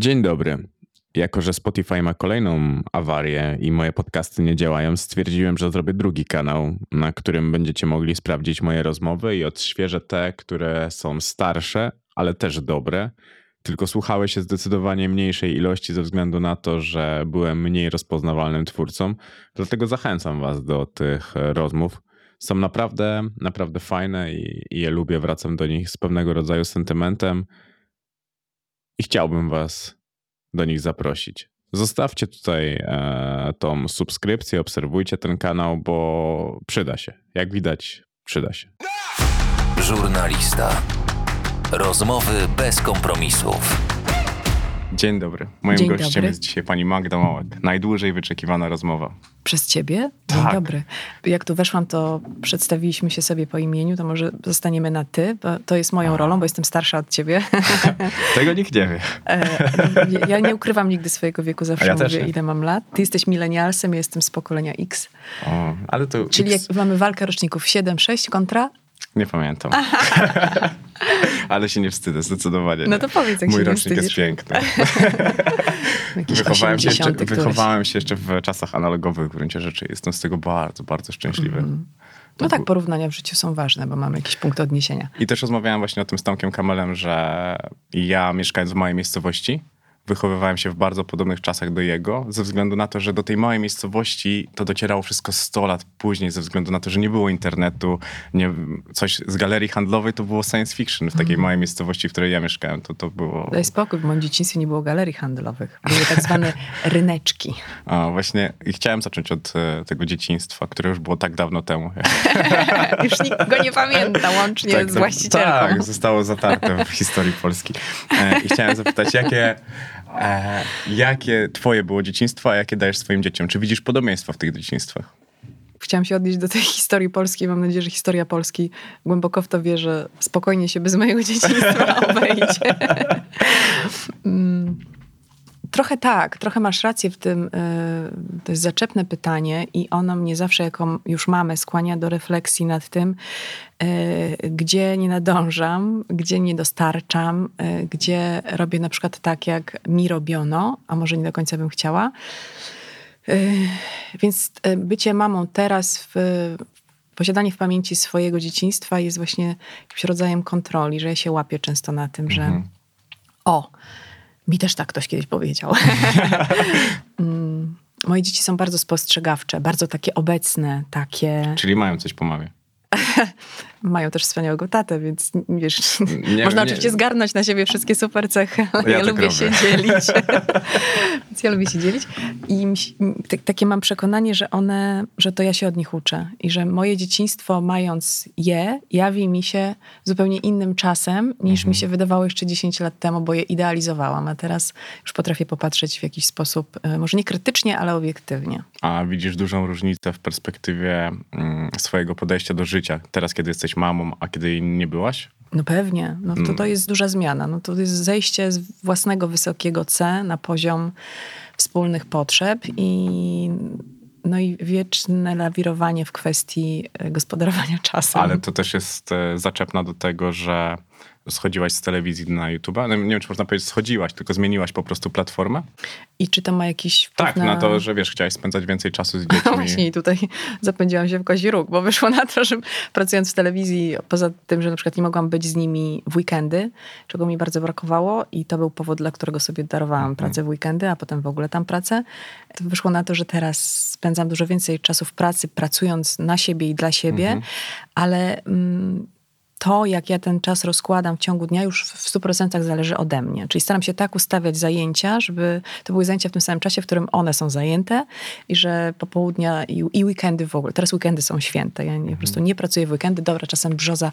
Dzień dobry. Jako, że Spotify ma kolejną awarię i moje podcasty nie działają, stwierdziłem, że zrobię drugi kanał, na którym będziecie mogli sprawdzić moje rozmowy i odświeżę te, które są starsze, ale też dobre. Tylko słuchały się zdecydowanie mniejszej ilości ze względu na to, że byłem mniej rozpoznawalnym twórcą. Dlatego zachęcam Was do tych rozmów. Są naprawdę, naprawdę fajne i, i je lubię. Wracam do nich z pewnego rodzaju sentymentem i chciałbym Was do nich zaprosić. Zostawcie tutaj e, tą subskrypcję, obserwujcie ten kanał, bo przyda się. Jak widać, przyda się. Żurnalista. Rozmowy bez kompromisów. Dzień dobry. Moim Dzień gościem dobry. jest dzisiaj pani Magda Małek. Najdłużej wyczekiwana rozmowa. Przez ciebie? Dzień Tak. dobry. Jak tu weszłam, to przedstawiliśmy się sobie po imieniu, to może zostaniemy na ty, bo to jest moją rolą, bo jestem starsza od ciebie. Tego nikt nie wie. E, ja nie ukrywam nigdy swojego wieku, zawsze ja mówię, ile mam lat. Ty jesteś milenialsem, ja jestem z pokolenia X. O, ale to Czyli X, jak mamy walkę roczników 7-6 kontra, nie pamiętam. ale się nie wstydzę, zdecydowanie. no to powiedz, jak Mój się rocznik jest piękny. Wychowałem się, jeszcze, 80 któryś. wychowałem się jeszcze w czasach analogowych w gruncie rzeczy. Jestem z tego bardzo, bardzo szczęśliwy. No tak, porównania w życiu są ważne, bo mamy jakiś punkt odniesienia. I też rozmawiałem właśnie o tym z Tomkiem Kamelem, że ja mieszkając w małej miejscowości, wychowywałem się w bardzo podobnych czasach do jego, ze względu na to, że do tej małej miejscowości to docierało wszystko 100 lat później, ze względu na to, że nie było internetu, nie, coś z galerii handlowej to było science fiction w takiej małej miejscowości, w której ja mieszkałem. To, to było... Daj spokój, w moim dzieciństwie nie było galerii handlowych. Były tak zwane ryneczki. A, właśnie i chciałem zacząć od e, tego dzieciństwa, które już było tak dawno temu. Już nikt go nie pamięta, łącznie z to- właścicielką. Tak, zostało zatarte w historii Polski. E, I chciałem zapytać, jakie, e, jakie twoje było dzieciństwo, a jakie dajesz swoim dzieciom? Czy widzisz podobieństwa w tych dzieciństwach? Chciałam się odnieść do tej historii polskiej. Mam nadzieję, że historia Polski głęboko w to wie, że spokojnie się bez mojego dzieciństwa obejdzie. Trochę tak, trochę masz rację w tym. y, To jest zaczepne pytanie i ono mnie zawsze, jako już mamę, skłania do refleksji nad tym, y, gdzie nie nadążam, gdzie nie dostarczam, y, gdzie robię na przykład tak, jak mi robiono, a może nie do końca bym chciała. Więc bycie mamą teraz, w, posiadanie w pamięci swojego dzieciństwa jest właśnie jakimś rodzajem kontroli, że ja się łapię często na tym, że o, mi też tak ktoś kiedyś powiedział. Mm, Moje dzieci są bardzo spostrzegawcze, bardzo takie obecne, takie. Czyli mają coś po mamie. Mają też wspaniałego tatę, więc wiesz, Nie- można nie- oczywiście zgarnąć na siebie wszystkie super cechy, ale Ja ja, lubię się robię. dzielić. więc ja lubię się dzielić. I się- takie mam przekonanie, że one, że to ja się od nich uczę. I że moje dzieciństwo, mając je, jawi mi się zupełnie innym czasem, niż mi się wydawało jeszcze 10 lat temu, bo je idealizowałam. A teraz już potrafię popatrzeć w jakiś sposób, e, może nie krytycznie, ale obiektywnie. A widzisz dużą różnicę w perspektywie mm, swojego podejścia do życia, teraz kiedy jesteś mamą, a kiedy nie byłaś? No pewnie, no to, to jest duża zmiana. No to jest zejście z własnego wysokiego C na poziom wspólnych potrzeb i, no i wieczne lawirowanie w kwestii e, gospodarowania czasem. Ale to też jest e, zaczepna do tego, że schodziłaś z telewizji na YouTube. No, nie wiem, czy można powiedzieć schodziłaś, tylko zmieniłaś po prostu platformę. I czy to ma jakiś wpływ Tak, na... na to, że wiesz, chciałaś spędzać więcej czasu z No dziećmi. właśnie i tutaj zapędziłam się w kozi róg, bo wyszło na to, że pracując w telewizji, poza tym, że na przykład nie mogłam być z nimi w weekendy, czego mi bardzo brakowało i to był powód, dla którego sobie darowałam pracę w weekendy, a potem w ogóle tam pracę, to wyszło na to, że teraz spędzam dużo więcej czasu w pracy, pracując na siebie i dla siebie, ale... Mm, to, jak ja ten czas rozkładam w ciągu dnia, już w 100% zależy ode mnie. Czyli staram się tak ustawiać zajęcia, żeby to były zajęcia w tym samym czasie, w którym one są zajęte i że popołudnia i, i weekendy w ogóle. Teraz weekendy są święte. Ja nie, po prostu nie pracuję w weekendy. Dobra, czasem brzoza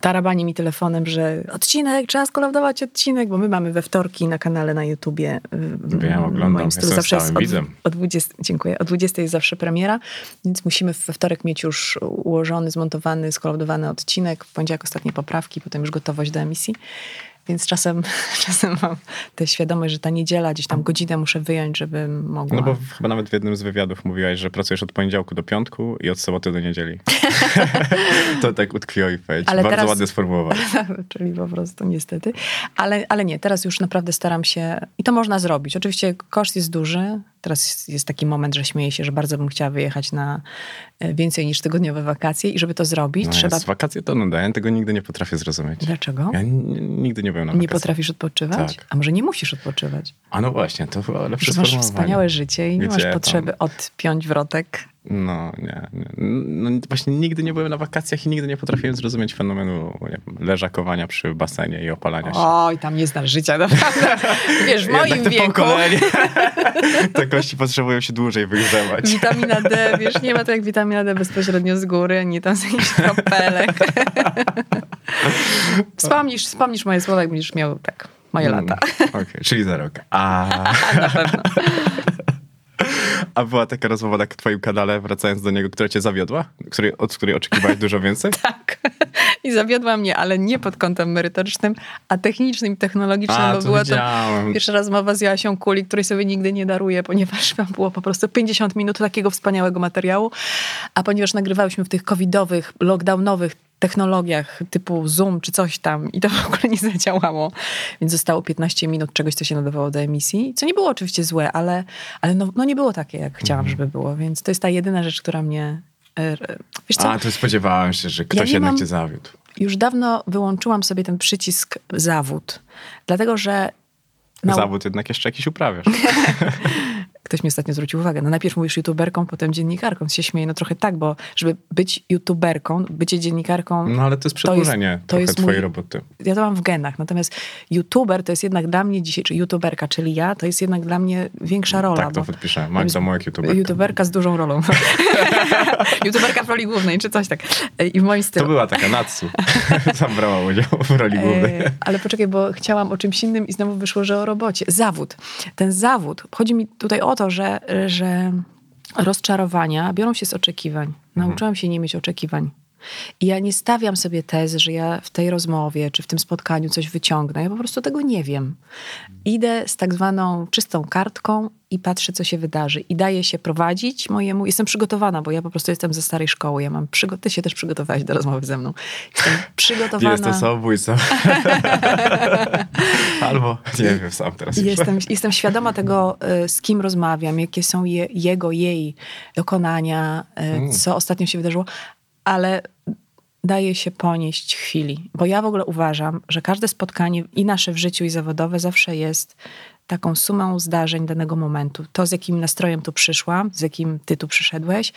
tarabanie mi telefonem, że odcinek, trzeba skolaudować odcinek, bo my mamy we wtorki na kanale na YouTubie. Wiem, w oglądam. Jestem zawsze stałym widzem. o 20, dziękuję. O 20 jest zawsze premiera, więc musimy we wtorek mieć już ułożony, zmontowany, skolaudowany odcinek. W poniedziałek ostatnie poprawki, potem już gotowość do emisji. Więc czasem, czasem mam tę świadomość, że ta niedziela, gdzieś tam godzinę muszę wyjąć, żebym mogła. No bo chyba nawet w jednym z wywiadów mówiłaś, że pracujesz od poniedziałku do piątku i od soboty do niedzieli. to tak utkwiło i powiedzieć. Ale Bardzo teraz- ładnie sformułować. Czyli po prostu niestety. Ale, ale nie, teraz już naprawdę staram się i to można zrobić. Oczywiście koszt jest duży. Teraz jest, taki moment, że śmieję się, że bardzo bym chciała wyjechać na e, więcej niż tygodniowe wakacje i żeby to zrobić, No trzeba... jest wakacje to nuda, ja tego nigdy nie potrafię zrozumieć. Dlaczego? Ja nigdy nie byłem na Nie wakacjach. potrafisz odpoczywać? Tak. A może nie musisz odpoczywać? A no właśnie, to lepsze Że masz wspaniałe życie i nie masz tam- potrzeby odpiąć wrotek. No, nie, nie. No, właśnie nigdy nie byłem na wakacjach i nigdy nie potrafiłem zrozumieć fenomenu wiem, leżakowania przy basenie i opalania się. Oj, tam nie znasz życia, naprawdę. Wiesz, w moim to wieku pokolenie. Te kości potrzebują się dłużej wygrzewać. witamina D, wiesz, nie ma to jak witamina D bezpośrednio z góry, nie tam z jakichś kropelek. wspomnisz, wspomnisz moje słowa, jak będziesz miał tak, moje lata. Mm, Okej, czyli za rok. A, Na pewno. A była taka rozmowa na twoim kanale, wracając do niego, która cię zawiodła? Której, od której oczekiwałeś dużo więcej? Tak. I zawiodła mnie, ale nie pod kątem merytorycznym, a technicznym technologicznym, A, bo to była to widziałem. pierwsza rozmowa z Jasią Kuli, której sobie nigdy nie daruję, ponieważ tam było po prostu 50 minut takiego wspaniałego materiału, a ponieważ nagrywałyśmy w tych covidowych, lockdownowych technologiach typu Zoom czy coś tam i to w ogóle nie zadziałało, więc zostało 15 minut czegoś, co się nadawało do emisji, co nie było oczywiście złe, ale, ale no, no nie było takie, jak chciałam, żeby było, więc to jest ta jedyna rzecz, która mnie... e, Wiesz co? A, to spodziewałem się, że ktoś nie jednak mam- cię zawiódł. Już dawno wyłączyłam sobie ten przycisk zawód, dlatego że nau- Zawód jednak jeszcze jakiś uprawiasz. ktoś mi ostatnio zwrócił uwagę, no najpierw mówisz youtuberką, potem dziennikarką. Się śmieję, no trochę tak, bo żeby być youtuberką, bycie dziennikarką, No ale to jest przedłużenie to trochę jest twojej mój- roboty. ja to mam w genach. Natomiast youtuber to jest jednak dla mnie dzisiaj, czy youtuberka, czyli ja, to jest jednak dla mnie większa rola. Tak to podpiszę. Magda Mołek, youtuberka. youtuberka z dużą rolą. youtuberka w roli głównej, czy coś tak. I w moim To stylu. była taka Natsu. Zabrała udział w roli głównej. E, ale poczekaj, bo chciałam o czymś innym i znowu wyszło, że o robocie. Zawód. Ten zawód, chodzi mi tutaj o to, że, że rozczarowania biorą się z oczekiwań. Nauczyłam się nie mieć oczekiwań. I ja nie stawiam sobie tezy, że ja w tej rozmowie czy w tym spotkaniu coś wyciągnę. Ja po prostu tego nie wiem. Idę z tak zwaną czystą kartką i patrzę, co się wydarzy. I daję się prowadzić mojemu... Jestem przygotowana, bo ja po prostu jestem ze starej szkoły. Ja mam przygo... Ty się też przygotowałeś do rozmowy ze mną. Jestem przygotowana... Jestem samobójcą. Albo nie wiem, sam teraz już. Jestem, jestem świadoma tego, y, z kim rozmawiam, jakie są je, jego, jej dokonania, y, Mm. co ostatnio się wydarzyło, ale daje się ponieść chwili. Bo ja w ogóle uważam, że każde spotkanie i nasze w życiu, i zawodowe zawsze jest taką sumą zdarzeń danego momentu. To, z jakim nastrojem tu przyszłam, z jakim ty tu przyszedłeś,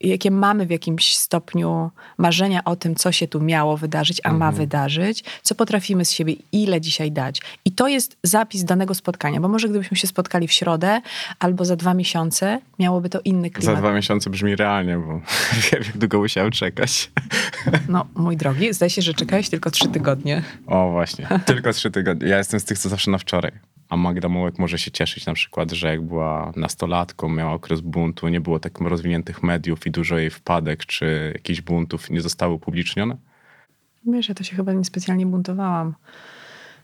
jakie mamy w jakimś stopniu marzenia o tym, co się tu miało wydarzyć, a ma wydarzyć, co potrafimy z siebie, ile dzisiaj dać. I to jest zapis danego spotkania, bo może gdybyśmy się spotkali w środę albo za dwa miesiące, miałoby to inny Za klimat. dwa miesiące brzmi realnie, bo wiem, jak długo musiałem czekać. No, mój drogi, zdaje się, że czekałeś tylko trzy tygodnie. O, właśnie. Tylko trzy tygodnie. Ja jestem z tych, co zawsze na wczoraj. A Magda Mołek może się cieszyć na przykład, że jak była nastolatką, miała okres buntu, nie było tak rozwiniętych mediów i dużo jej wpadek czy jakichś buntów nie zostały upublicznione? Wiesz, ja to się chyba niespecjalnie buntowałam.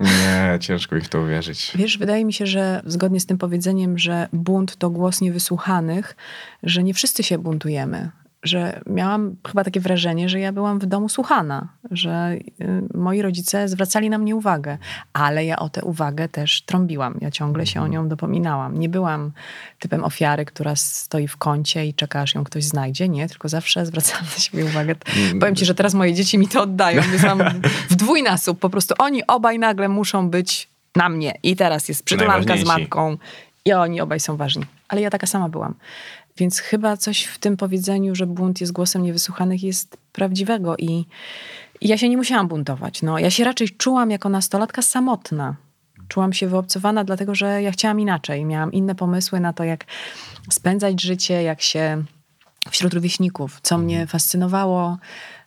Nie, ciężko mi w to uwierzyć. Wiesz, wydaje mi się, że zgodnie z tym powiedzeniem, że bunt to głos niewysłuchanych, że nie wszyscy się buntujemy. Że miałam chyba takie wrażenie, że ja byłam w domu słuchana, że y, moi rodzice zwracali na mnie uwagę, ale ja o tę uwagę też trąbiłam. Ja ciągle się o nią dopominałam. Nie byłam typem ofiary, która stoi w kącie i czeka, aż ją ktoś znajdzie. Nie, tylko zawsze zwracałam na siebie uwagę. Powiem ci, że teraz moje dzieci mi to oddają, więc mam w dwójnasób. Po prostu oni obaj nagle muszą być na mnie. I teraz jest przytulanka z matką i oni obaj są ważni. Ale ja taka sama byłam. Więc chyba coś w tym powiedzeniu, że bunt jest głosem niewysłuchanych jest prawdziwego i, ja się nie musiałam buntować. No, ja się raczej czułam jako nastolatka samotna. Czułam się wyobcowana, dlatego że ja chciałam inaczej. Miałam inne pomysły na to, jak spędzać życie, jak się wśród rówieśników, co Mhm. mnie fascynowało,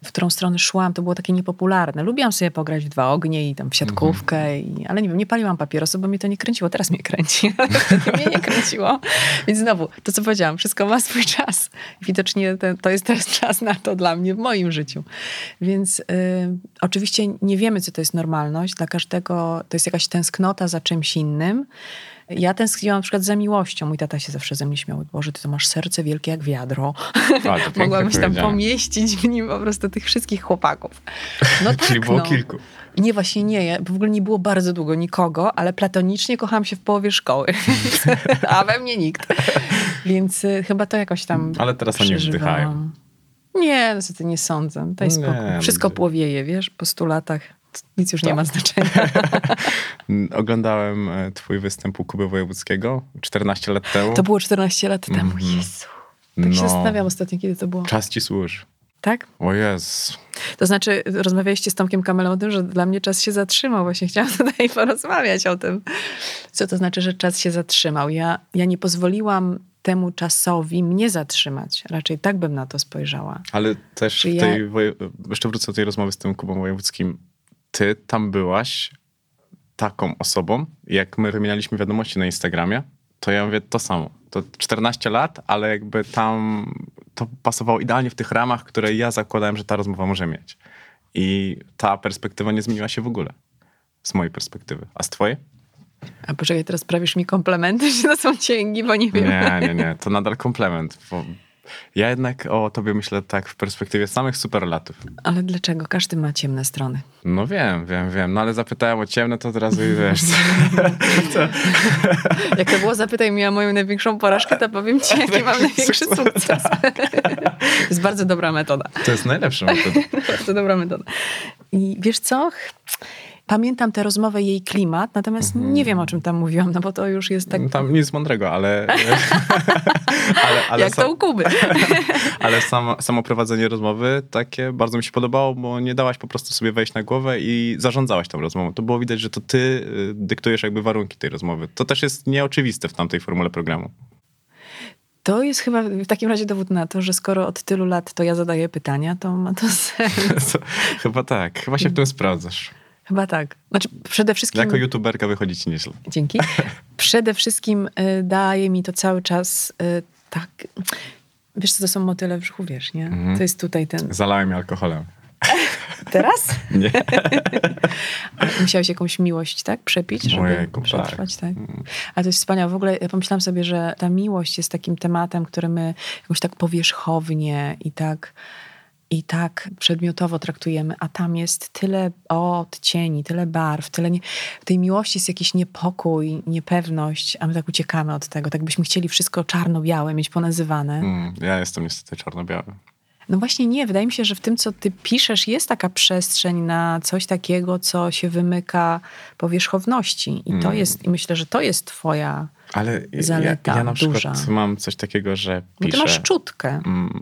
w którą stronę szłam, to było takie niepopularne. Lubiłam sobie pograć w dwa ognie i tam w siatkówkę, Mhm. i, ale nie wiem, nie paliłam papierosów, bo mnie to nie kręciło. Teraz mnie kręci, mnie nie kręciło. Więc znowu, to co powiedziałam, wszystko ma swój czas. Widocznie ten, to jest teraz czas na to dla mnie w moim życiu. Więc y, oczywiście nie wiemy, co to jest normalność. Dla każdego to jest jakaś tęsknota za czymś innym. Ja tęskniłam na przykład za miłością. Mój tata się zawsze ze mnie śmiał. Boże, ty to masz serce wielkie jak wiadro. A, to pięknie Mogłabyś tam pomieścić w nim po prostu tych wszystkich chłopaków. No tak, Czyli było no. kilku. Nie, właśnie nie. W ogóle nie było bardzo długo nikogo, ale platonicznie kochałam się w połowie szkoły. A we mnie nikt. Więc y, chyba to jakoś tam Ale teraz oni wzdychają. Nie, no co ty nie sądzę. Daj spokój. Wszystko ludzie. płowieje, wiesz, po stu latach. Nic już nie Tak. ma znaczenia. Mm, Oglądałem e, twój występ u Kuby Wojewódzkiego 14 lat temu. To było 14 lat temu. Mhm. Jezu. Tak się No. zastanawiam ostatnio, kiedy to było. Czas ci służy. Tak? O Jezu. To znaczy, rozmawialiście z Tomkiem Kamelą o tym, że dla mnie czas się zatrzymał. Właśnie chciałam tutaj porozmawiać o tym. Co to znaczy, że czas się zatrzymał? Ja, ja nie pozwoliłam temu czasowi mnie zatrzymać. Raczej tak bym na to spojrzała. Ale też Czy w ja- tej, woje... jeszcze wrócę do tej rozmowy z tym Kubą Wojewódzkim. Ty tam byłaś taką osobą, jak my wymienialiśmy wiadomości na Instagramie, to ja mówię to samo. To 14 lat, ale jakby tam to pasowało idealnie w tych ramach, które ja zakładałem, że ta rozmowa może mieć. I ta perspektywa nie zmieniła się w ogóle. Z mojej perspektywy. A z twojej? A poczekaj, teraz prawisz mi komplementy, czy to są cięgi, bo nie wiem. Nie, nie, nie. To nadal komplement. Bo ja jednak o tobie myślę tak w perspektywie samych superlatów. Ale dlaczego? Każdy ma ciemne strony. No wiem, wiem, wiem. No ale zapytałem o ciemne, to od razu i wiesz. Jak to było, zapytaj mnie o moją największą porażkę, to powiem ci, jaki mam największy sukces. To jest bardzo dobra metoda. To jest najlepsza metoda. Bardzo dobra metoda. I wiesz co? Pamiętam tę rozmowę, jej klimat, natomiast nie wiem, o czym tam mówiłam, no bo to już jest tak, No Tam nic mądrego, ale... ale, ale jak to u Kuby. Ale samo, samo prowadzenie rozmowy takie bardzo mi się podobało, bo nie dałaś po prostu sobie wejść na głowę i zarządzałaś tą rozmową. To było widać, że to ty y, dyktujesz jakby warunki tej rozmowy. To też jest nieoczywiste w tamtej formule programu. To jest chyba w takim razie dowód na to, że skoro od tylu lat to ja zadaję pytania, to ma to sens. Chyba tak. Chyba się w tym sprawdzasz. Chyba tak. Znaczy przede wszystkim... Jako youtuberka wychodzi ci nieźle. Dzięki. Przede wszystkim y, daje mi to cały czas y, tak... Wiesz co, to są motyle w brzuchu, wiesz, nie? Mhm. To jest tutaj ten... Zalałem alkoholem. Teraz? Nie. Musiałeś jakąś miłość, tak? Przepić, żeby Ojejku, tak. przetrwać, tak? Ale to jest wspaniałe. W ogóle ja pomyślałam sobie, że ta miłość jest takim tematem, który my jakoś tak powierzchownie i tak, i tak przedmiotowo traktujemy, a tam jest tyle odcieni, tyle barw, tyle nie... W tej miłości jest jakiś niepokój, niepewność, a my tak uciekamy od tego. Tak byśmy chcieli wszystko czarno-białe mieć ponazywane. Mm, ja jestem niestety czarno-biały. No właśnie nie, wydaje mi się, że w tym, co ty piszesz, jest taka przestrzeń na coś takiego, co się wymyka powierzchowności. I to Mm. jest, i myślę, że to jest twoja, Ale ja, Zaleta ja na przykład duża. mam coś takiego, że bo piszę... ty masz czutkę. Mm,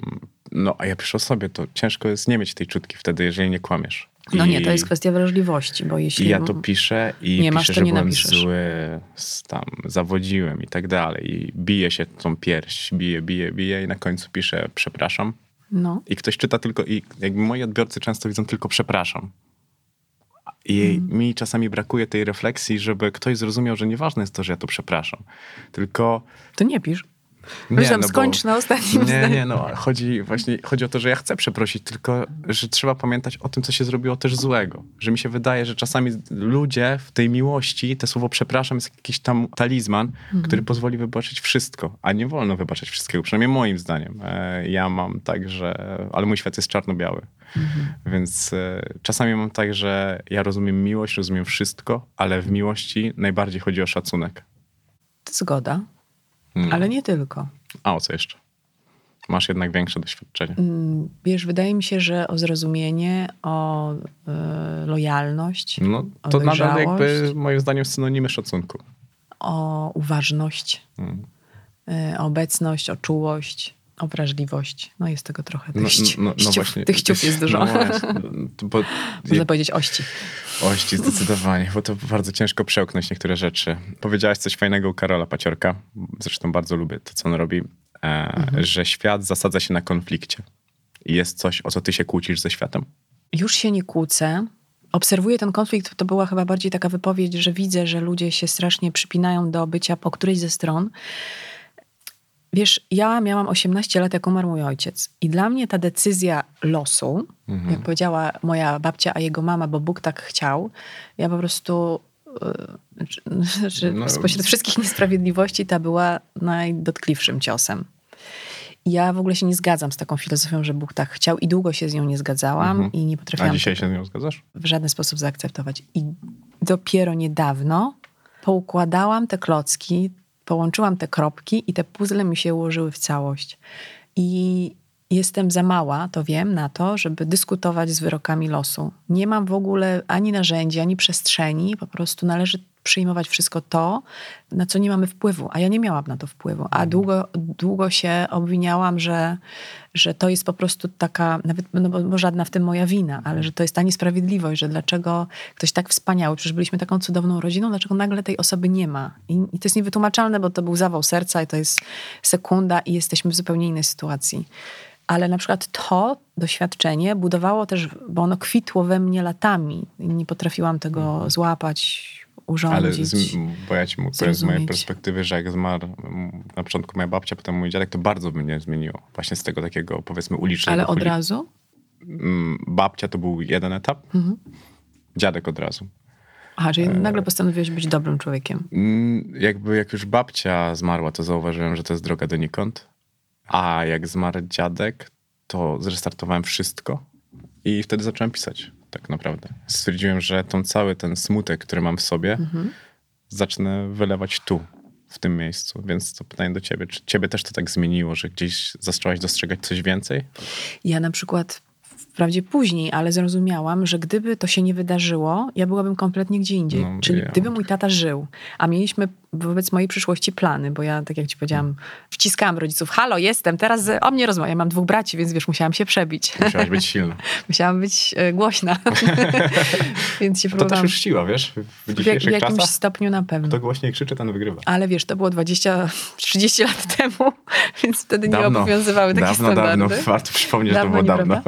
No, a ja piszę o sobie, to ciężko jest nie mieć tej czutki wtedy, jeżeli nie kłamiesz. No I, nie, to jest kwestia wrażliwości, bo jeśli... I ja to piszę i nie masz, piszę, to że nie byłem napiszesz. zły, tam zawodziłem i tak dalej. I bije się tą pierś, bije, bije, bije i na końcu piszę przepraszam. No, I ktoś czyta tylko, i jakby moi odbiorcy często widzą tylko przepraszam. I Mhm. mi czasami brakuje tej refleksji, żeby ktoś zrozumiał, że nieważne jest to, że ja to przepraszam. Tylko to nie pisz. Nie, no bo- skończ na ostatnim Nie, zdaniu. nie, no chodzi właśnie chodzi o to, że ja chcę przeprosić, tylko że trzeba pamiętać o tym, co się zrobiło też złego. Że mi się wydaje, że czasami ludzie w tej miłości, te słowo przepraszam jest jakiś tam talizman, Mhm. który pozwoli wybaczyć wszystko, a nie wolno wybaczyć wszystkiego, przynajmniej moim zdaniem. E, Ja mam tak, że... Ale mój świat jest czarno-biały. Mhm. Więc e, czasami mam tak, że ja rozumiem miłość, rozumiem wszystko, ale w miłości najbardziej chodzi o szacunek. Zgoda, Mm. ale nie tylko. A o co jeszcze? Masz jednak większe doświadczenie. Mm, Wiesz, wydaje mi się, że o zrozumienie, o y, lojalność, No, to nadal jakby moim zdaniem synonimy szacunku. o uważność, Mm. y, o obecność, o czułość, o wrażliwość. No jest tego trochę. Tych, No, no, no ściów, właśnie. tych ściów jest dużo. No właśnie, bo Można powiedzieć ości. ości zdecydowanie, bo to bardzo ciężko przełknąć niektóre rzeczy. Powiedziałaś coś fajnego u Karola Paciorka. Zresztą bardzo lubię to, co on robi. e, że świat zasadza się na konflikcie. I jest coś, o co ty się kłócisz ze światem? Już się nie kłócę. Obserwuję ten konflikt, to była chyba bardziej taka wypowiedź, że widzę, że ludzie się strasznie przypinają do bycia po którejś ze stron. Wiesz, ja miałam 18 lat, jak umarł mój ojciec. I dla mnie ta decyzja losu, jak powiedziała moja babcia, a jego mama, bo Bóg tak chciał, ja po prostu y, że No. spośród wszystkich niesprawiedliwości ta była najdotkliwszym ciosem. Ja w ogóle się nie zgadzam z taką filozofią, że Bóg tak chciał i długo się z nią nie zgadzałam i nie A potrafiłam dzisiaj się z nią zgadzasz? w żaden sposób zaakceptować. I dopiero niedawno poukładałam te klocki, połączyłam te kropki i te puzzle mi się ułożyły w całość. I jestem za mała, to wiem, na to, żeby dyskutować z wyrokami losu. Nie mam w ogóle ani narzędzi, ani przestrzeni, po prostu należy przyjmować wszystko to, na co nie mamy wpływu, a ja nie miałam na to wpływu. A długo, długo się obwiniałam, że, że to jest po prostu taka, nawet, no bo, bo żadna w tym moja wina, ale że to jest ta niesprawiedliwość, że dlaczego ktoś tak wspaniały, przecież byliśmy taką cudowną rodziną, dlaczego nagle tej osoby nie ma. I, I to jest niewytłumaczalne, bo to był zawał serca i to jest sekunda i jesteśmy w zupełnie innej sytuacji. Ale na przykład to doświadczenie budowało też, bo ono kwitło we mnie latami. Nie potrafiłam tego złapać, Ale urządzić. z, bo ja ci powiedzieć z mojej perspektywy, że jak zmarł na początku moja babcia, potem mój dziadek, to bardzo mnie zmieniło. Właśnie z tego takiego, powiedzmy, ulicznego. Ale od razu? Mm, Babcia to był jeden etap, Mhm. dziadek od razu. Aha, czyli E, nagle postanowiłeś być dobrym człowiekiem. Mm, Jakby jak już babcia zmarła, to zauważyłem, że to jest droga donikąd. A jak zmarł dziadek, to zrestartowałem wszystko i wtedy zacząłem pisać, tak naprawdę. Stwierdziłem, że tą cały ten smutek, który mam w sobie, Mhm. zacznę wylewać tu, w tym miejscu. Więc to pytanie do ciebie, czy ciebie też to tak zmieniło, że gdzieś zaczęłaś dostrzegać coś więcej? Ja na przykład, wprawdzie później, ale zrozumiałam, że gdyby to się nie wydarzyło, ja byłabym kompletnie gdzie indziej. No, Czyli ja gdyby mój tata żył, a mieliśmy wobec mojej przyszłości plany, bo ja, tak jak ci powiedziałam, wciskałam rodziców, halo, jestem, teraz z- o mnie rozmawia. Ja mam dwóch braci, więc wiesz, musiałam się przebić. Musiałaś być silna. musiałam być e, głośna. więc się To też próbowałam. już siła, wiesz? W W, jak, w dzisiejszych jakimś czasach stopniu na pewno. kto głośniej krzyczy, ten wygrywa. Ale wiesz, to było 20, 30 lat temu, więc wtedy nie Dawno. obowiązywały takie Dawno, standardy. dawno. Warto przypomnieć, że to było dawno.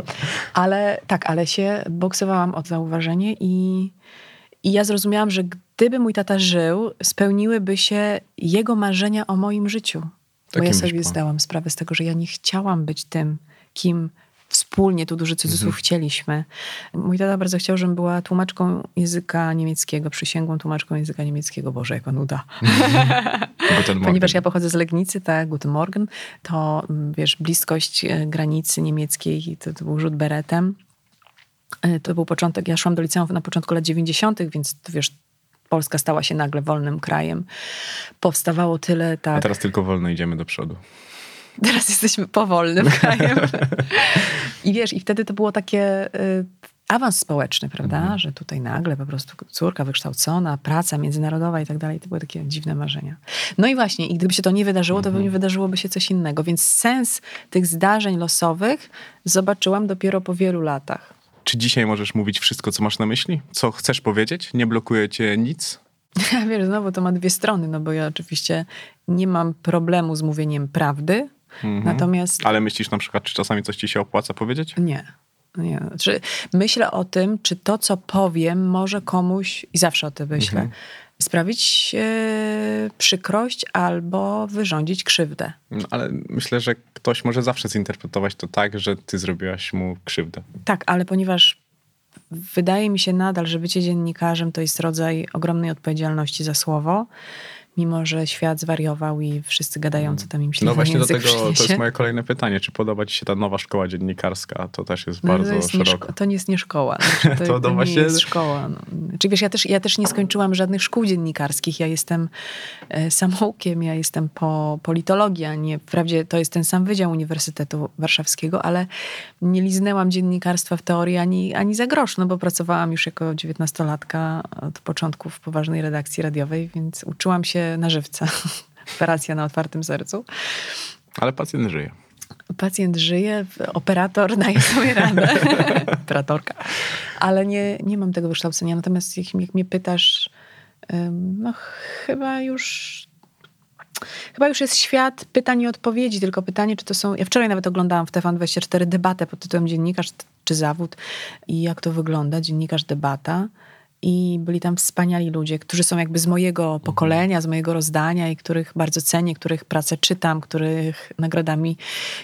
Ale tak, ale się boksowałam o zauważenie i, i ja zrozumiałam, że gdyby mój tata żył, spełniłyby się jego marzenia o moim życiu. Bo Takim ja sobie zdałam sprawę z tego, że ja nie chciałam być tym, kim wspólnie, tu duży cudzysłów, Mhm. chcieliśmy. Mój tata bardzo chciał, żebym była tłumaczką języka niemieckiego, przysięgłą tłumaczką języka niemieckiego. Boże, jak on uda. Guten Ponieważ ja pochodzę z Legnicy, tak, Guten Morgen, to mm, wiesz, bliskość e, granicy niemieckiej, to, to był rzut beretem. E, To był początek, ja szłam do liceum na początku lat 90., więc to wiesz, Polska stała się nagle wolnym krajem. Powstawało tyle, A tak. teraz tylko wolno idziemy do przodu. Teraz jesteśmy powolnym krajem. I wiesz, i wtedy to było takie y, awans społeczny, prawda? Mhm. Że tutaj nagle po prostu córka wykształcona, praca międzynarodowa i tak dalej. To były takie dziwne marzenia. No i właśnie, i gdyby się to nie wydarzyło, to Mhm. pewnie wydarzyłoby się coś innego. Więc sens tych zdarzeń losowych zobaczyłam dopiero po wielu latach. Czy dzisiaj możesz mówić wszystko, co masz na myśli? Co chcesz powiedzieć? Nie blokuje cię nic? Wiesz, znowu to ma dwie strony, no bo ja oczywiście nie mam problemu z mówieniem prawdy, Mhm. natomiast Ale myślisz na przykład, czy czasami coś ci się opłaca powiedzieć? Nie. Nie. Znaczy, myślę o tym, czy to, co powiem, może komuś, i zawsze o tym myślę, Mhm. sprawić e, przykrość albo wyrządzić krzywdę. No, ale myślę, że ktoś może zawsze zinterpretować to tak, że ty zrobiłaś mu krzywdę. Tak, ale ponieważ wydaje mi się nadal, że bycie dziennikarzem to jest rodzaj ogromnej odpowiedzialności za słowo, mimo że świat zwariował i wszyscy gadają, co tam im się No właśnie do tego to jest moje kolejne pytanie. Czy podoba ci się ta nowa szkoła dziennikarska? To też jest No, bardzo to, jest szeroko. to nie jest nie szkoła. Znaczy, to, To to, nie jest szkoła. No. Czy wiesz, ja też, ja też nie skończyłam żadnych szkół dziennikarskich. Ja jestem e, samoukiem, ja jestem po politologii, a nie, wprawdzie to jest ten sam Wydział Uniwersytetu Warszawskiego, ale nie liznęłam dziennikarstwa w teorii ani, ani za grosz, no bo pracowałam już jako dziewiętnastolatka od początku w poważnej redakcji radiowej, więc uczyłam się na żywca. Operacja na otwartym sercu. Ale pacjent żyje. Pacjent żyje, operator daje sobie radę. Operatorka. Ale nie, nie mam tego wykształcenia. Natomiast jak, jak mnie pytasz, no chyba już Chyba już jest świat pytań i odpowiedzi, tylko pytanie, czy to są... Ja wczoraj nawet oglądałam w TVN24 debatę pod tytułem Dziennikarz czy zawód i jak to wygląda, dziennikarz debata. I byli tam wspaniali ludzie, którzy są jakby z mojego pokolenia, z mojego rozdania i których bardzo cenię, których pracę czytam, których nagrodami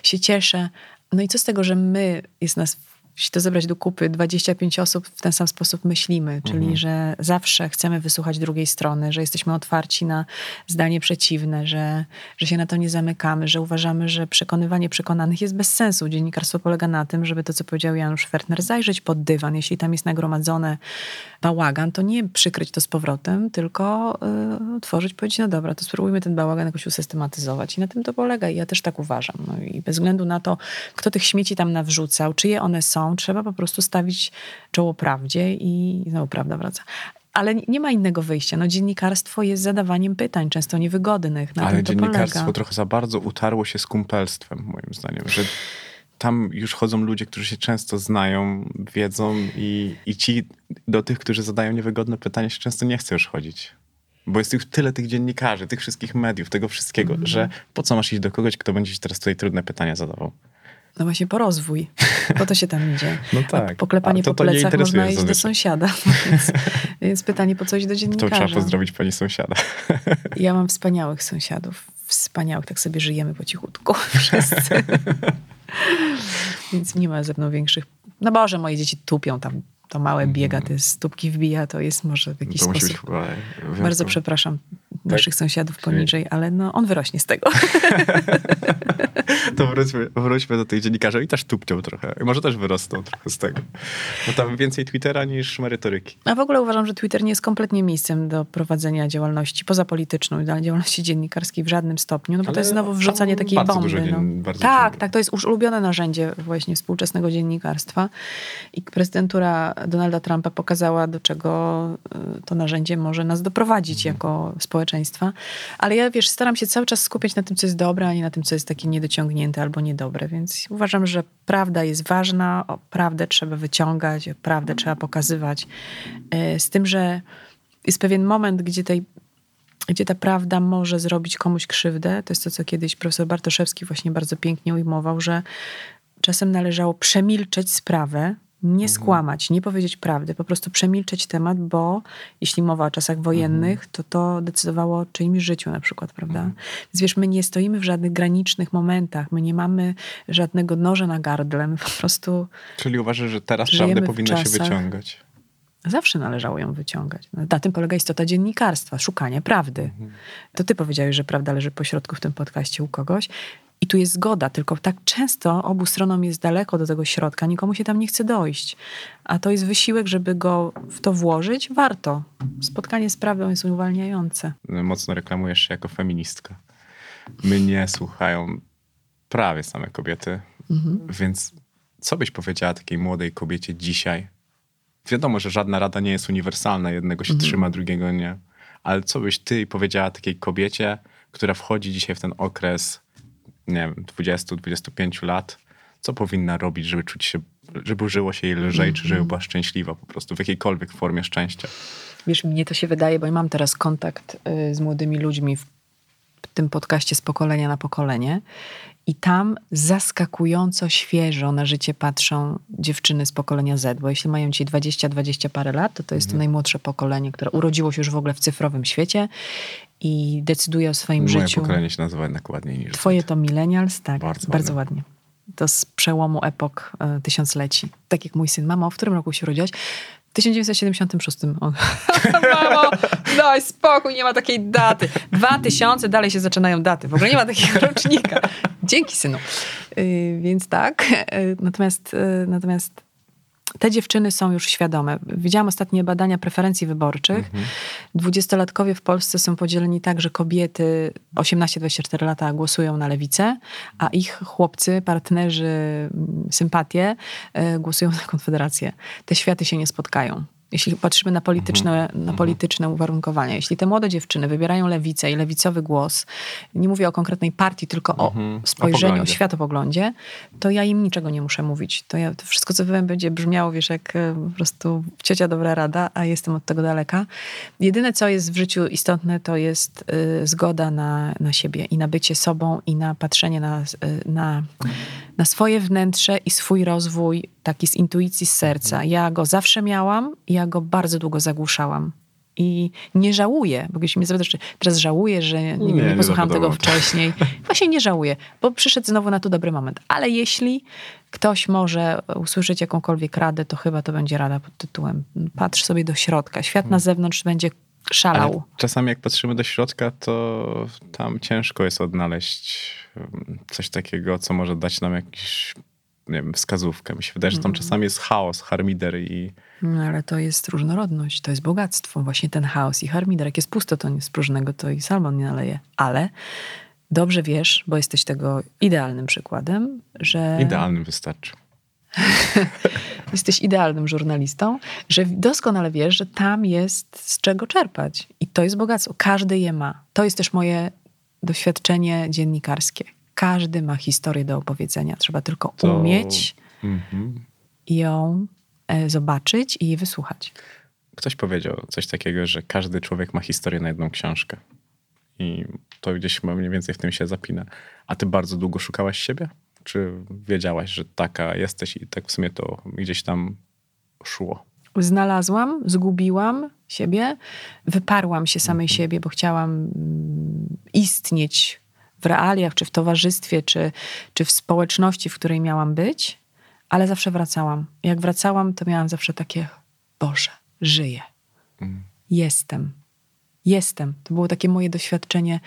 się cieszę. No i co z tego, że my, jest nas jeśli to zebrać do kupy, 25 osób w ten sam sposób myślimy, czyli mhm. że zawsze chcemy wysłuchać drugiej strony, że jesteśmy otwarci na zdanie przeciwne, że, że się na to nie zamykamy, że uważamy, że przekonywanie przekonanych jest bez sensu. Dziennikarstwo polega na tym, żeby to, co powiedział Janusz Fertner, zajrzeć pod dywan. Jeśli tam jest nagromadzone bałagan, to nie przykryć to z powrotem, tylko yy, otworzyć, powiedzieć, no dobra, to spróbujmy ten bałagan jakoś usystematyzować. I na tym to polega. I ja też tak uważam. No i bez względu na to, kto tych śmieci tam nawrzucał, czyje one są, trzeba po prostu stawić czoło prawdzie i znowu prawda wraca. Ale nie ma innego wyjścia. No, dziennikarstwo jest zadawaniem pytań, często niewygodnych. Na Ale dziennikarstwo polega. trochę za bardzo utarło się z kumpelstwem, moim zdaniem. Że tam już chodzą ludzie, którzy się często znają, wiedzą i, i ci do tych, którzy zadają niewygodne pytania, się często nie chce już chodzić. Bo jest już tyle tych dziennikarzy, tych wszystkich mediów, tego wszystkiego, mm. że po co masz iść do kogoś, kto będzie ci teraz tutaj trudne pytania zadawał? No właśnie po rozwój. Po to się tam idzie. No tak. A poklepanie to, to po plecach można iść do sąsiada. Więc, więc, pytanie, po co iść do dziennikarza? To trzeba pozdrowić pani sąsiada. Ja mam wspaniałych sąsiadów. Wspaniałych. Tak sobie żyjemy po cichutku wszyscy. więc nie ma ze mną większych... No Boże, moje dzieci tupią tam to małe biega, te stópki wbija, to jest może w jakiś to sposób... Bardzo przepraszam tak? naszych sąsiadów poniżej, ale no, on wyrośnie z tego. to wróćmy, wróćmy do tych dziennikarzy i też tupcią trochę. Może też wyrosną trochę z tego. Bo tam więcej Twittera niż merytoryki. A w ogóle uważam, że Twitter nie jest kompletnie miejscem do prowadzenia działalności pozapolityczną i działalności dziennikarskiej w żadnym stopniu, no bo ale to jest znowu wrzucanie takiej bardzo bomby. Dużo, no. bardzo tak, tak, to jest już ulubione narzędzie właśnie współczesnego dziennikarstwa i prezydentura Donalda Trumpa pokazała, do czego y, to narzędzie może nas doprowadzić mhm. jako społeczeństwa. Ale ja, wiesz, staram się cały czas skupiać na tym, co jest dobre, a nie na tym, co jest takie niedociągnięte albo niedobre. Więc uważam, że prawda jest ważna, o prawdę trzeba wyciągać, prawdę trzeba pokazywać. Y, z tym, że jest pewien moment, gdzie tej gdzie ta prawda może zrobić komuś krzywdę. To jest to, co kiedyś profesor Bartoszewski właśnie bardzo pięknie ujmował, że czasem należało przemilczeć sprawę, nie mhm. skłamać, nie powiedzieć prawdy, po prostu przemilczeć temat, bo jeśli mowa o czasach wojennych, mhm. to to decydowało o czyimś życiu na przykład, prawda? Mhm. Więc wiesz, my nie stoimy w żadnych granicznych momentach, my nie mamy żadnego noża na gardle, my po prostu... Czyli uważasz, że teraz prawdę powinno się wyciągać? Zawsze należało ją wyciągać. Na tym polega istota dziennikarstwa, szukanie prawdy. To ty powiedziałeś, że prawda leży po środku w tym podcaście u kogoś. Tu jest zgoda, tylko tak często obu stronom jest daleko do tego środka, nikomu się tam nie chce dojść. A to jest wysiłek, żeby go w to włożyć, warto. Spotkanie z prawdą jest uwalniające. Mocno reklamujesz się jako feministka. Mnie słuchają prawie same kobiety, mhm. więc co byś powiedziała takiej młodej kobiecie dzisiaj? Wiadomo, że żadna rada nie jest uniwersalna, jednego się mhm. trzyma, drugiego nie. Ale co byś ty powiedziała takiej kobiecie, która wchodzi dzisiaj w ten okres nie wiem, 20-25 lat, co powinna robić, żeby czuć się, żeby żyło się jej lżej, mm -hmm. czy żeby mhm. była szczęśliwa po prostu w jakiejkolwiek formie szczęścia. Wiesz, mnie to się wydaje, bo ja mam teraz kontakt y, z młodymi ludźmi w tym podcaście z pokolenia na pokolenie i tam zaskakująco świeżo na życie patrzą dziewczyny z pokolenia Z, bo jeśli mają ci 20-20 parę lat, to to jest to mhm. najmłodsze pokolenie, które urodziło się już w ogóle w cyfrowym świecie i decyduje o swoim Moje życiu. Moje pokolenie się nazywa jednak ładniej niż Twoje Z. to millennials, tak, bardzo, bardzo ładnie. To z przełomu epok y, tysiącleci. Tak jak mój syn. Mamo, w którym roku się urodziłaś? W 1976. On, mamo, daj spokój, nie ma takiej daty. 2000, dalej się zaczynają daty. W ogóle nie ma takiego rocznika. Dzięki, synu. Yy, więc tak. Yy, natomiast, yy, natomiast te dziewczyny są już świadome. Widziałam ostatnie badania preferencji wyborczych. Mhm. Dwudziestolatkowie w Polsce są podzieleni tak, że kobiety 18-24 lata głosują na lewicę, a ich chłopcy, partnerzy, sympatie głosują na Konfederację. Te światy się nie spotkają. Jeśli patrzymy na polityczne, na polityczne uwarunkowania. Jeśli te młode dziewczyny wybierają lewicę i lewicowy głos, nie mówię o konkretnej partii, tylko o spojrzeniu, o, poglądzie. światopoglądzie, to ja im niczego nie muszę mówić. To, ja, to wszystko, co powiem, będzie brzmiało, wiesz, jak e, po prostu ciocia dobra rada, a jestem od tego daleka. Jedyne, co jest w życiu istotne, to jest y, zgoda na, na siebie i na bycie sobą i na patrzenie na, y, na, na swoje wnętrze i swój rozwój taki z intuicji, z serca. Ja go zawsze miałam i ja go bardzo długo zagłuszałam. I nie żałuję, bo jeśli mnie zapytasz, czy teraz żałuję, że nie, nie, Nie, nie nie posłuchałam tego wcześniej. Właśnie nie żałuję, bo przyszedł znowu na to dobry moment. Ale jeśli ktoś może usłyszeć jakąkolwiek radę, to chyba to będzie rada pod tytułem patrz sobie do środka. Świat na zewnątrz będzie szalał. Ale czasami jak patrzymy do środka, to tam ciężko jest odnaleźć coś takiego, co może dać nam jakiś, nie wiem, wskazówkę. Mi się wydaje, że tam czasami jest chaos, harmider i No, ale to jest różnorodność, to jest bogactwo. Właśnie ten chaos i harmider. Jak jest pusto, to nic próżnego, to i salmon nie naleje. Ale dobrze wiesz, bo jesteś tego idealnym przykładem, że idealnym wystarczy. jesteś idealnym żurnalistą, że doskonale wiesz, że tam jest z czego czerpać. I to jest bogactwo. Każdy je ma. To jest też moje doświadczenie dziennikarskie. Każdy ma historię do opowiedzenia. Trzeba tylko To- umieć Mhm. ją e, zobaczyć i jej wysłuchać. Ktoś powiedział coś takiego, że każdy człowiek ma historię na jedną książkę. I to gdzieś mniej więcej w tym się zapina. A ty bardzo długo szukałaś siebie? Czy wiedziałaś, że taka jesteś i tak w sumie to gdzieś tam szło? Znalazłam, zgubiłam siebie, wyparłam się samej siebie, bo chciałam mm, istnieć w realiach, czy w towarzystwie, czy, czy w społeczności, w której miałam być, ale zawsze wracałam. Jak wracałam, to miałam zawsze takie, Boże, żyję. Jestem. Jestem. To było takie moje doświadczenie,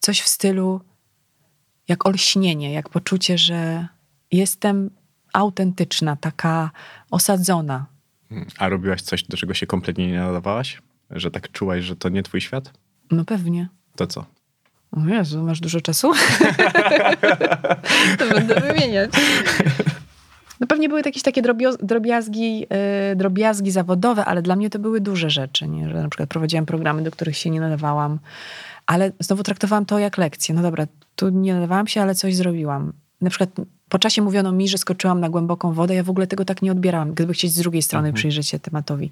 coś w stylu jak olśnienie, jak poczucie, że jestem autentyczna, taka osadzona, A robiłaś coś, do czego się kompletnie nie nadawałaś? Że tak czułaś, że to nie twój świat? No pewnie. To co? O Jezu, masz dużo czasu? to będę wymieniać. No pewnie były jakieś takie drobiazgi, yy, drobiazgi zawodowe, ale dla mnie to były duże rzeczy, nie? że na przykład prowadziłam programy, do których się nie nadawałam, ale znowu traktowałam to jak lekcję. No dobra, tu nie nadawałam się, ale coś zrobiłam. Na przykład po czasie mówiono mi, że skoczyłam na głęboką wodę. Ja w ogóle tego tak nie odbierałam, gdyby chcieć z drugiej strony przyjrzeć się tematowi.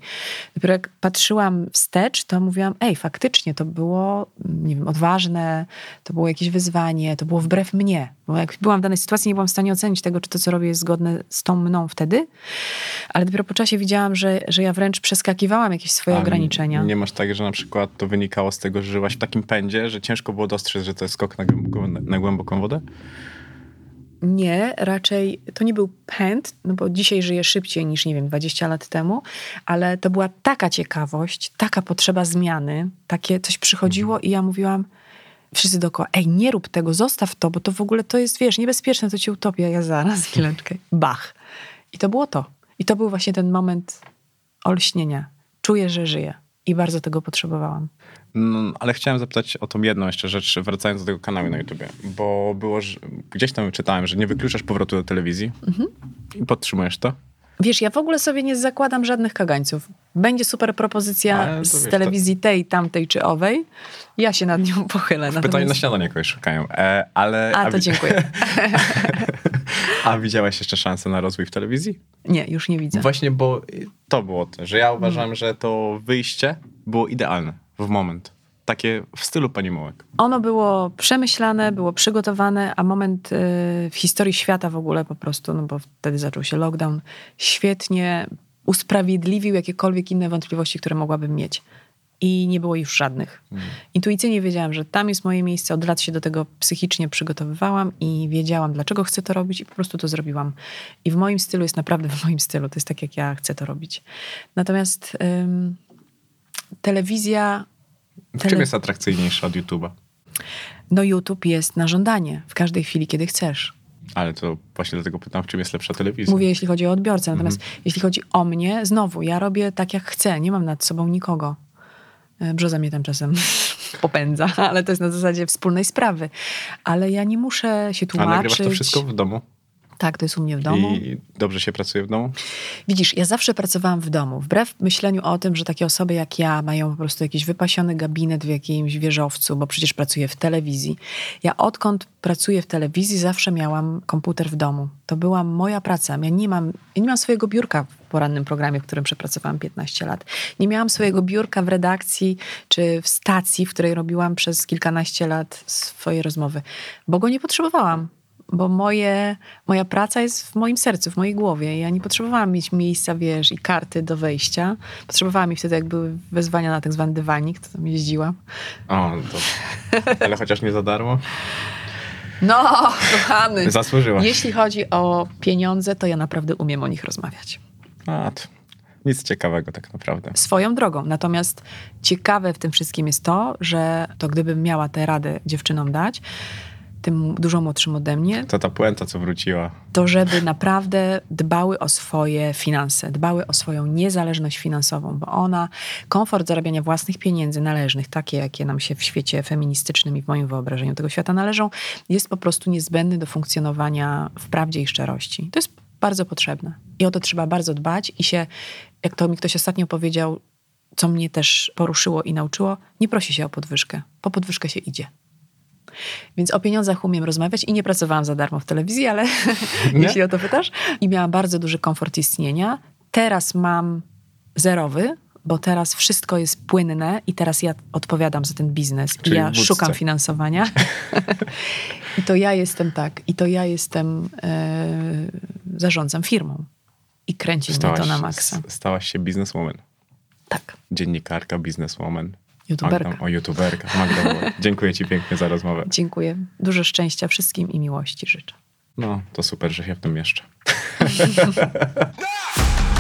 Dopiero jak patrzyłam wstecz, to mówiłam, ej, faktycznie to było, nie wiem, odważne, to było jakieś wyzwanie, to było wbrew mnie. Bo jak byłam w danej sytuacji, nie byłam w stanie ocenić tego, czy to, co robię, jest zgodne z tą mną wtedy. Ale dopiero po czasie widziałam, że, że ja wręcz przeskakiwałam jakieś swoje A ograniczenia. Nie masz tak, że na przykład to wynikało z tego, że żyłaś w takim pędzie, że ciężko było dostrzec, że to jest skok na, głęb- na głęboką wodę? Nie, raczej to nie był pęd, no bo dzisiaj żyję szybciej niż, nie wiem, 20 lat temu, ale to była taka ciekawość, taka potrzeba zmiany, takie coś przychodziło i ja mówiłam wszyscy dookoła, ej, nie rób tego, zostaw to, bo to w ogóle to jest, wiesz, niebezpieczne, to cię utopia. Ja zaraz, chwileczkę, bach. I to było to. I to był właśnie ten moment olśnienia. Czuję, że żyję. I bardzo tego potrzebowałam. No, ale chciałem zapytać o tą jedną jeszcze rzecz, wracając do tego kanału na YouTubie, bo było, że gdzieś tam czytałem, że nie wykluczasz powrotu do telewizji i podtrzymujesz to. Wiesz, ja w ogóle sobie nie zakładam żadnych kagańców. Będzie super propozycja z wiesz, to- telewizji tej, tamtej czy owej. Ja się nad nią pochylę. Pytanie na Natomiast- śniadanie kogoś szukają, e, ale... A, to dziękuję. A widziałaś jeszcze szansę na rozwój w telewizji? Nie, już nie widzę. Właśnie, bo to było to, że ja uważam, że to wyjście było idealne w moment. Takie w stylu pani Mołek. Ono było przemyślane, było przygotowane, a moment y, w historii świata w ogóle po prostu, no bo wtedy zaczął się lockdown, świetnie usprawiedliwił jakiekolwiek inne wątpliwości, które mogłabym mieć. I nie było już żadnych. Intuicyjnie wiedziałam, że tam jest moje miejsce. Od lat się do tego psychicznie przygotowywałam i wiedziałam, dlaczego chcę to robić, i po prostu to zrobiłam. I w moim stylu jest naprawdę w moim stylu. To jest tak, jak ja chcę to robić. Natomiast ym, telewizja W Tele- czym jest atrakcyjniejsza od YouTube'a? No YouTube jest na żądanie w każdej chwili, kiedy chcesz. Ale to właśnie dlatego pytam, w czym jest lepsza telewizja. Mówię, jeśli chodzi o odbiorcę. Natomiast Mhm. jeśli chodzi o mnie, znowu, ja robię tak, jak chcę. Nie mam nad sobą nikogo. E, Brzoza mnie tam czasem popędza, ale to jest na zasadzie wspólnej sprawy. Ale ja nie muszę się A nagrywasz tłumaczyć. to wszystko w domu? Tak, to jest u mnie w domu. I dobrze się pracuje w domu? Widzisz, ja zawsze pracowałam w domu. Wbrew myśleniu o tym, że takie osoby jak ja mają po prostu jakiś wypasiony gabinet w jakimś wieżowcu, bo przecież pracuję w telewizji. Ja odkąd pracuję w telewizji, zawsze miałam komputer w domu. To była moja praca. Ja nie mam, ja nie mam swojego biurka w porannym programie, w którym przepracowałam 15 lat. Nie miałam swojego biurka w redakcji czy w stacji, w której robiłam przez kilkanaście lat swoje rozmowy, bo go nie potrzebowałam bo moje, moja praca jest w moim sercu, w mojej głowie. Ja nie potrzebowałam mieć miejsca, wiesz, i karty do wejścia. Potrzebowałam mi wtedy, jak były wezwania na tak zwany dywanik, to tam jeździłam. O, to, ale chociaż nie za darmo? No, kochany. Zasłużyłaś. Jeśli chodzi o pieniądze, to ja naprawdę umiem o nich rozmawiać. A, to nic ciekawego tak naprawdę. Swoją drogą. Natomiast ciekawe w tym wszystkim jest to, że to gdybym miała tę radę dziewczynom dać, tym dużo młodszym ode mnie, To ta puenta, co wróciła. to żeby naprawdę dbały o swoje finanse, dbały o swoją niezależność finansową, bo ona, komfort zarabiania własnych pieniędzy należnych, takie jakie nam się w świecie feministycznym i w moim wyobrażeniu tego świata należą, jest po prostu niezbędny do funkcjonowania w prawdzie i szczerości. To jest bardzo potrzebne i o to trzeba bardzo dbać i się, jak to mi ktoś ostatnio powiedział, co mnie też poruszyło i nauczyło, nie prosi się o podwyżkę, po podwyżkę się idzie. Więc o pieniądzach umiem rozmawiać i nie pracowałam za darmo w telewizji, ale jeśli o to pytasz. I miałam bardzo duży komfort istnienia. Teraz mam zerowy, bo teraz wszystko jest płynne i teraz ja odpowiadam za ten biznes Czyli i ja szukam finansowania. I to ja jestem tak, i to ja jestem, e, zarządzam firmą. I kręci mnie to na maksa. stałaś się bizneswoman. Tak, Dziennikarka, bizneswoman. Youtuberka. Magda, o, youtuberka. Magda, dziękuję ci pięknie za rozmowę. Dziękuję. Dużo szczęścia wszystkim i miłości życzę. No, to super, że się w tym mieszczę.